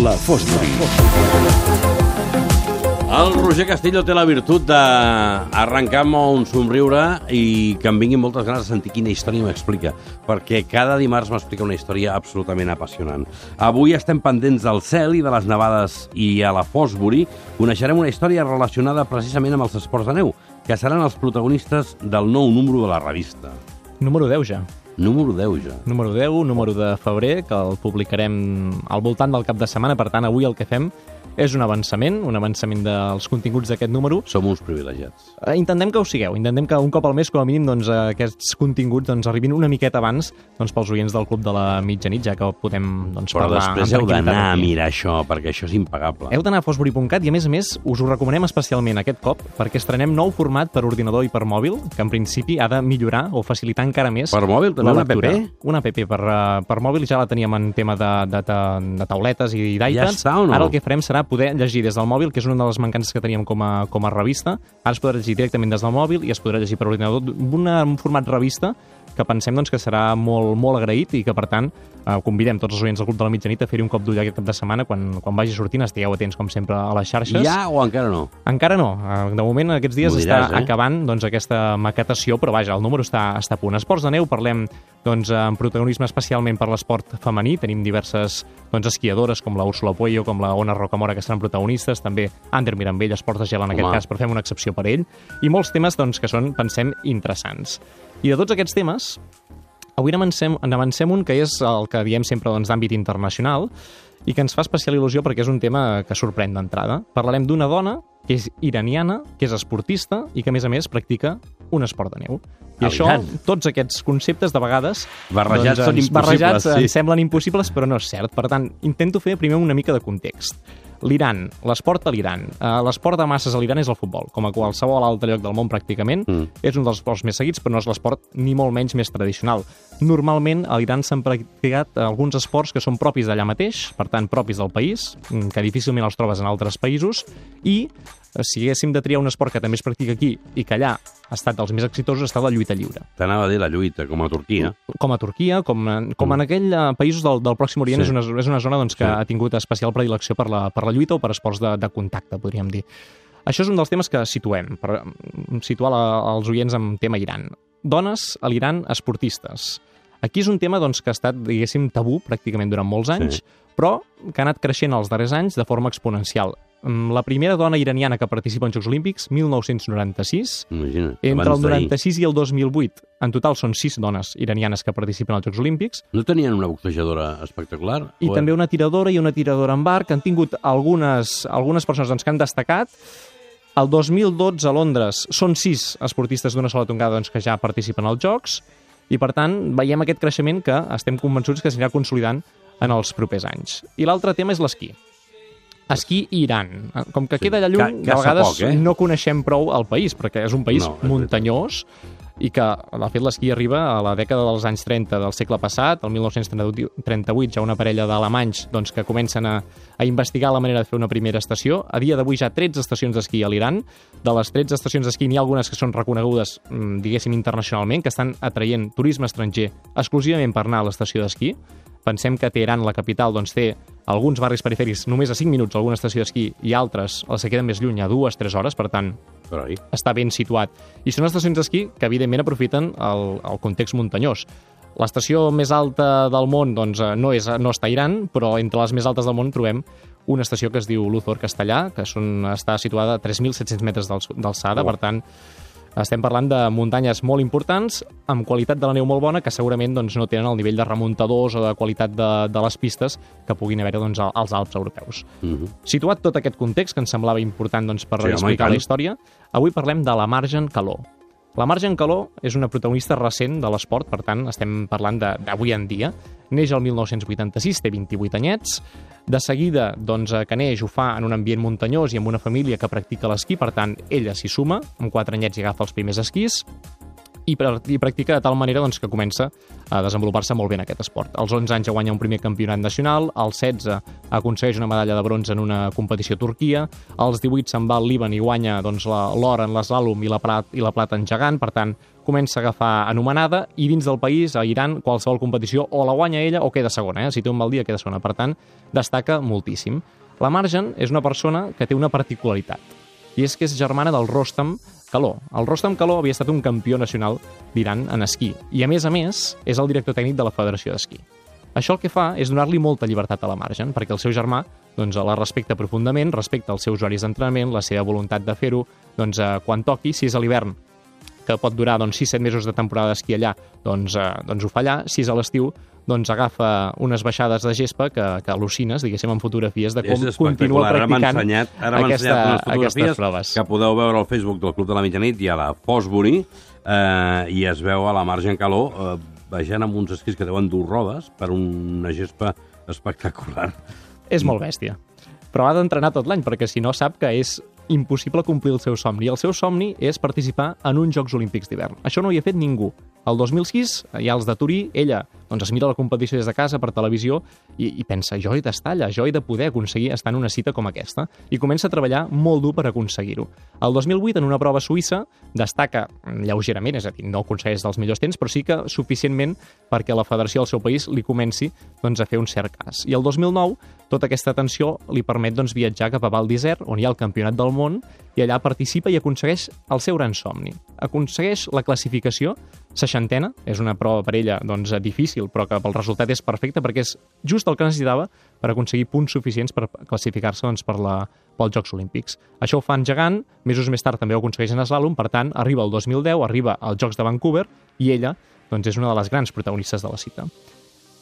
La Fosbury. El Roger Castillo té la virtut d'arrencar amb un somriure i que em vinguin moltes ganes de sentir quina història m'explica, perquè cada dimarts m'explica una història absolutament apassionant. Avui estem pendents del cel i de les nevades i a la Fosbury coneixerem una història relacionada precisament amb els esports de neu, que seran els protagonistes del nou número de la revista. Número 10 ja. Número 10 ja. Número 10, número de febrer, que el publicarem al voltant del cap de setmana. Per tant, avui el que fem és un avançament, un avançament dels continguts d'aquest número. Som uns privilegiats. Eh, Intentem que ho sigueu, intentem que un cop al mes, com a mínim, doncs, eh, aquests continguts doncs, arribin una miqueta abans doncs, pels oients del Club de la Mitjanit, ja que podem doncs, Però parlar després amb heu d'anar a mirar això, perquè això és impagable. Heu d'anar a fosbury.cat i, a més a més, us ho recomanem especialment aquest cop perquè estrenem nou format per ordinador i per mòbil, que en principi ha de millorar o facilitar encara més Per mòbil, també una app? Una app per, uh, per mòbil ja la teníem en tema de, de, de, de tauletes i d'iPads. Ja està o no? Ara el que farem serà poder llegir des del mòbil, que és una de les mancances que teníem com a, com a revista. Ara es podrà llegir directament des del mòbil i es podrà llegir per ordinador un, format revista que pensem doncs, que serà molt, molt agraït i que, per tant, eh, convidem tots els oients del Club de la Mitjanit a fer-hi un cop d'ull aquest cap de setmana quan, quan vagi sortint. Estigueu atents, com sempre, a les xarxes. Ja o encara no? Encara no. Eh, De moment, aquests dies diràs, està eh? acabant doncs, aquesta maquetació, però vaja, el número està, està a punt. Esports de neu, parlem doncs, amb protagonisme especialment per l'esport femení. Tenim diverses doncs, esquiadores, com la Úrsula Puello, com la Ona Rocamora, que seran protagonistes. També Ander Mirambell, esports de gel, en aquest Home. cas, però fem una excepció per ell. I molts temes doncs, que són, pensem, interessants. I de tots aquests temes, Avui n'avancem n'avancem un que és el que diem sempre doncs, d'àmbit internacional i que ens fa especial il·lusió perquè és un tema que sorprèn d'entrada. Parlarem d'una dona que és iraniana, que és esportista i que, a més a més, practica un esport de neu. I això, tots aquests conceptes, de vegades... Barrejats són ens- impossibles, Barrejats sí. semblen impossibles, però no és cert. Per tant, intento fer primer una mica de context. L'Iran, l'esport a l'Iran. Uh, l'esport de masses a l'Iran és el futbol, com a qualsevol altre lloc del món pràcticament. Mm. És un dels esports més seguits, però no és l'esport ni molt menys més tradicional. Normalment a l'Iran s'han practicat alguns esports que són propis d'allà mateix, per tant propis del país, mm, que difícilment els trobes en altres països, i eh, si haguéssim de triar un esport que també es practica aquí i que allà ha estat dels més exitosos, ha estat la lluita lliure T'anava a dir la lluita, com a Turquia. com a Turquia, com, com en aquell eh, països del, del Pròxim Orient, Sí. és, una, és una zona doncs, que Sí. sí. ha tingut especial predilecció per la, per la lluita o per esports de, de contacte, podríem dir. Això és un dels temes que situem, per mm, situar la, els oients en tema Iran. Dones a l'Iran esportistes. Aquí és un tema doncs, que ha estat, diguéssim, tabú pràcticament durant molts anys, Sí. però que ha anat creixent els darrers anys de forma exponencial. Mm, La primera dona iraniana que participa en Jocs Olímpics, 1996, Imagina't. entre el abans d'ahir. 96 i el 2008, en total són sis dones iranianes que participen als Jocs Olímpics, No tenien una boxejadora espectacular? i O- també una tiradora i una tiradora en bar, que han tingut algunes, algunes persones doncs, que han destacat. El 2012 a Londres són sis esportistes d'una sola tongada doncs, que ja participen als Jocs, i per tant veiem aquest creixement que estem convençuts que s'anirà consolidant en els propers anys. I l'altre tema és l'esquí. Esquí i Iran. Com que Sí. queda allà lluny, de vegades poc, eh? no coneixem prou el país, perquè és un país No, muntanyós i que, de fet, l'esquí arriba a la dècada dels anys 30 del segle passat, el 1938 ja una parella d'alemanys doncs, que comencen a, a investigar la manera de fer una primera estació. A dia d'avui ja 13 estacions d'esquí a l'Iran. De les 13 estacions d'esquí n'hi ha algunes que són reconegudes, mm, diguéssim, internacionalment, que estan atraient turisme estranger exclusivament per anar a l'estació d'esquí. Pensem que Teheran, la capital, doncs, té alguns barris perifèrics només a 5 minuts alguna estació d'esquí i altres els que queden més lluny a 2-3 hores, per tant, ahí. està ben situat. I són estacions d'esquí que, evidentment, aprofiten el, el context muntanyós. L'estació més alta del món doncs, eh, no, és, no està a Iran, però entre les més altes del món trobem una estació que es diu Luthor Castellà, que són, està situada a 3.700 metres d'alçada, Oh. per tant, estem parlant de muntanyes molt importants, amb qualitat de la neu molt bona, que segurament doncs, no tenen el nivell de remuntadors o de qualitat de, de les pistes que puguin haver doncs, als Alps europeus. Mhm. Situat tot aquest context, que ens semblava important doncs, per Sí, home, explicar tant. la història, avui parlem de la Margen Caló. La Margen Caló és una protagonista recent de l'esport, per tant, estem parlant d'avui en dia. Neix el 1986, té 28 anyets. De seguida, doncs, eh, que neix ho fa en un ambient muntanyós i amb una família que practica l'esquí, per tant, ella s'hi suma, amb 4 anyets i agafa els primers esquís i, i practica de tal manera doncs, que comença a desenvolupar-se molt bé en aquest esport. Als 11 anys ja guanya un primer campionat nacional, als 16 aconsegueix una medalla de bronze en una competició a Turquia, als 18 se'n va al Líban i guanya doncs, l'or en l'eslàlom i, la plat, i la plata en gegant, per tant, comença a agafar anomenada i dins del país, a Iran, qualsevol competició o la guanya ella o queda segona. Eh? Si té un mal dia, queda segona. Per tant, destaca moltíssim. La Marjan és una persona que té una particularitat i és que és germana del Rostam Caló. El Rostam Caló havia estat un campió nacional d'Iran en esquí i, a més a més, és el director tècnic de la Federació d'Esquí. Això el que fa és donar-li molta llibertat a la Marjan, perquè el seu germà doncs, la respecta profundament, respecta els seus horaris d'entrenament, la seva voluntat de fer-ho, doncs, eh, quan toqui, si és a l'hivern, que pot durar doncs, 6-7 mesos de temporada d'esquí allà, doncs, eh, doncs ho fa allà. Si és a l'estiu, doncs agafa unes baixades de gespa que, que al·lucines, diguéssim, en fotografies de com És continua espectacular. Ara practicant ensenyat, ara aquesta, unes fotografies proves. que podeu veure al Facebook del Club de la Mitjanit i a la Fosbury eh, i es veu a la marge en calor eh, baixant amb uns esquís que deuen dur rodes per una gespa espectacular. És molt bèstia. Però ha d'entrenar tot l'any, perquè si no sap que és impossible complir el seu somni. El seu somni és participar en uns Jocs Olímpics d'hivern. Això no ho havia fet ningú. El 2006, hi ha els de Turí, ella doncs, es mira la competició des de casa per televisió i, i pensa, jo he d'estar allà, jo he de poder aconseguir estar en una cita com aquesta. I comença a treballar molt dur per aconseguir-ho. El 2008, en una prova suïssa, destaca lleugerament, és a dir, no aconsegueix dels millors temps, però sí que suficientment perquè la federació del seu país li comenci doncs, a fer un cert cas. I el 2009, tota aquesta atenció li permet doncs, viatjar cap a Val d'Isère, on hi ha el Campionat del Món, i allà participa i aconsegueix el seu gran somni. Aconsegueix la classificació seixantena, és una prova per ella doncs, difícil, però que pel resultat és perfecte perquè és just el que necessitava per aconseguir punts suficients per classificar-se doncs, per la, pels Jocs Olímpics. Això ho fa gegant, mesos més tard també ho aconsegueix en slalom, per tant, arriba el 2010, arriba als Jocs de Vancouver i ella doncs, és una de les grans protagonistes de la cita.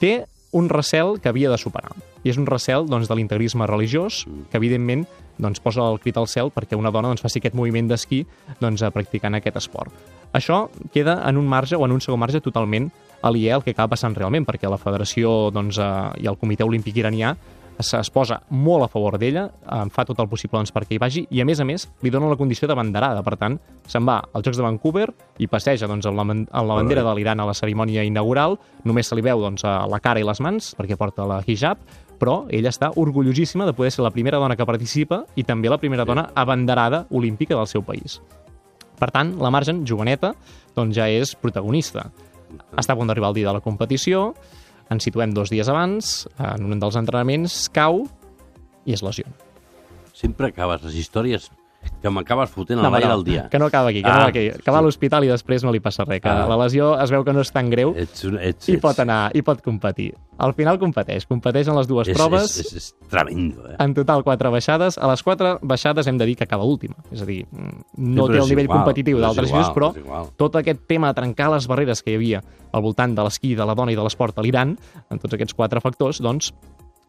Té un recel que havia de superar. I és un recel doncs, de l'integrisme religiós, que evidentment doncs, posa el crit al cel perquè una dona doncs, faci aquest moviment d'esquí doncs, practicant aquest esport. Això queda en un marge o en un segon marge totalment aliè al que acaba passant realment, perquè la federació doncs, eh, i el comitè olímpic iranià es, posa molt a favor d'ella, eh, fa tot el possible doncs, perquè hi vagi, i a més a més li dona la condició de banderada, per tant, se'n va als Jocs de Vancouver i passeja doncs, amb, la, amb la bandera de l'Iran a la cerimònia inaugural, només se li veu doncs, a la cara i les mans, perquè porta la hijab, però ella està orgullosíssima de poder ser la primera dona que participa i també la primera dona abanderada olímpica del seu país. Per tant, la Margen, joveneta, doncs ja és protagonista. Està a punt d'arribar el dia de la competició, ens situem dos dies abans, en un dels entrenaments, cau i es lesiona. Sempre acabes les històries que m'acabes fotent No, a l'aire no, al dia. Que no acaba aquí, que Ah, no aquí. Que va a sí. l'hospital i després no li passa res, que Ah. la lesió es veu que no és tan greu Ets, un- ets, i ets, pot anar, i pot competir. Al final competeix, competeix en les dues és, proves, És, és, és tremendo, eh? en total quatre baixades. A les quatre baixades hem de dir que acaba última. És a dir, no però té el nivell igual, competitiu d'altres igual, llibres, però és tot aquest tema de trencar les barreres que hi havia al voltant de l'esquí, de la dona i de l'esport a l'Iran, en tots aquests quatre factors, doncs,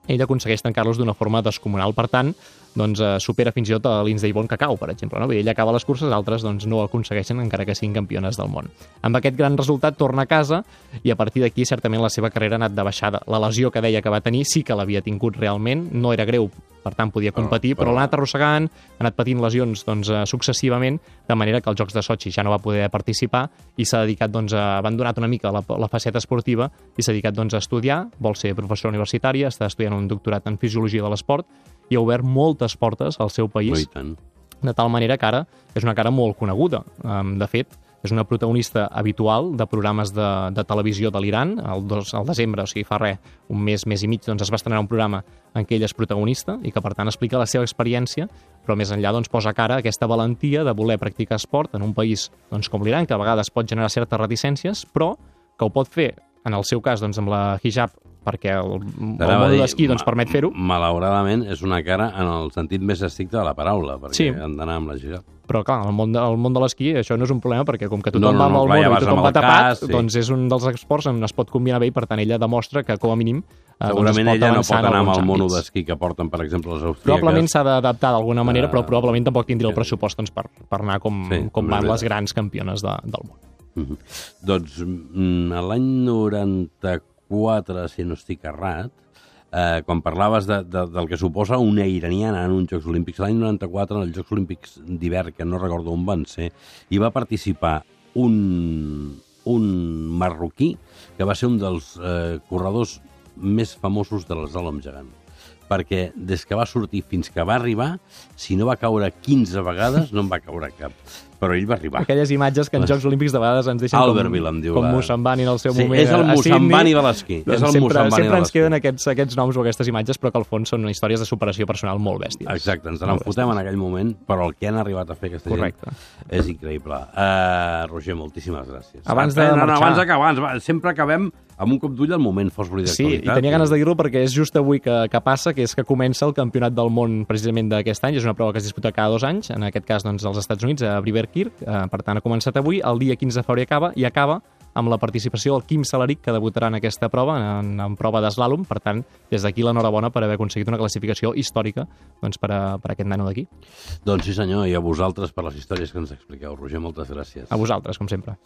ell aconsegueix tancar-los d'una forma descomunal. Per tant, doncs, eh, supera fins i tot a l'Ins Bon que cau, per exemple. No? Dir, ella acaba les curses, altres doncs, no ho aconsegueixen encara que siguin campiones del món. Amb aquest gran resultat torna a casa i a partir d'aquí certament la seva carrera ha anat de baixada. La lesió que deia que va tenir sí que l'havia tingut realment, no era greu, per tant podia competir, però- però l'ha anat arrossegant, ha anat patint lesions doncs, eh, successivament, de manera que als Jocs de Sochi ja no va poder participar i s'ha dedicat, doncs, a abandonat una mica la, la faceta esportiva i s'ha dedicat doncs, a estudiar, vol ser professora universitària, està estudiant un doctorat en Fisiologia de l'Esport i ha obert moltes portes al seu No, país tant. de tal manera que ara és una cara molt coneguda. De fet, és una protagonista habitual de programes de, de televisió de l'Iran. El, dos, el desembre, o sigui, fa res, un mes, mes i mig, doncs es va estrenar un programa en què ella és protagonista i que, per tant, explica la seva experiència, però més enllà doncs, posa cara a aquesta valentia de voler practicar esport en un país doncs, com l'Iran, que a vegades pot generar certes reticències, però que ho pot fer, en el seu cas, doncs, amb la hijab, perquè el, el món dir, de l'esquí doncs, permet fer-ho, Malauradament, és una cara en el sentit més estricte de la paraula, perquè Sí. han d'anar amb la gira. Però, clar, el món, de, el món de l'esquí això no és un problema perquè com que tothom No, no, va amb el clar, ja i tothom va tapat, cas, sí. doncs és un dels esports on es pot combinar bé i per tant ella demostra que com a mínim eh, Segurament doncs es pot ella no pot anar amb el mono d'esquí que porten, per exemple, les austríaques. Probablement s'ha d'adaptar d'alguna manera, Ah, però probablement tampoc tindria el pressupost doncs, per, per anar com, Sí, com van les grans campiones de, del món. Mhm. Doncs mm, a l'any 94, si no estic errat, eh, quan parlaves de, de, del que suposa una iraniana en uns Jocs Olímpics, l'any 94, en els Jocs Olímpics d'hivern, que no recordo on van ser, hi va participar un, un marroquí que va ser un dels eh, corredors més famosos de l'eslàlom gegant perquè des que va sortir fins que va arribar, si no va caure 15 vegades, no en va caure cap. Però ell va arribar. Aquelles imatges que en Jocs Olímpics de vegades ens deixen Albertville, com, em diu com la- Mossambani en el seu Sí, moment és el. Mossambani de l'esquí, és Doncs el sempre, Mossambani de sempre ens queden aquests, aquests noms o aquestes imatges, però que al fons són històries de superació personal molt bèsties. Exacte, ens n'enfotem en aquell moment, però el que han arribat a fer aquesta Correcte. gent és increïble. Uh, Roger, moltíssimes gràcies. Abans de Ah, no, no, marxar. abans d'acabar, abans, va, sempre acabem amb un cop d'ull al moment Sí, d'actualitat. i tenia ganes de dir-lo perquè és just avui que, que passa, que és que comença el campionat del món precisament d'aquest any. És una prova que es disputa cada dos anys, en aquest cas doncs, als Estats Units, a Briverkirk. Eh, per tant, ha començat avui, el dia 15 de febrer acaba, i acaba amb la participació del Quim Salaric, que debutarà en aquesta prova, en, en prova d'eslàlom. Per tant, des d'aquí l'enhorabona per haver aconseguit una classificació històrica doncs, per, a, per a aquest nano d'aquí. Doncs sí senyor, i a vosaltres per les històries que ens expliqueu. Roger, moltes gràcies. A vosaltres, com sempre.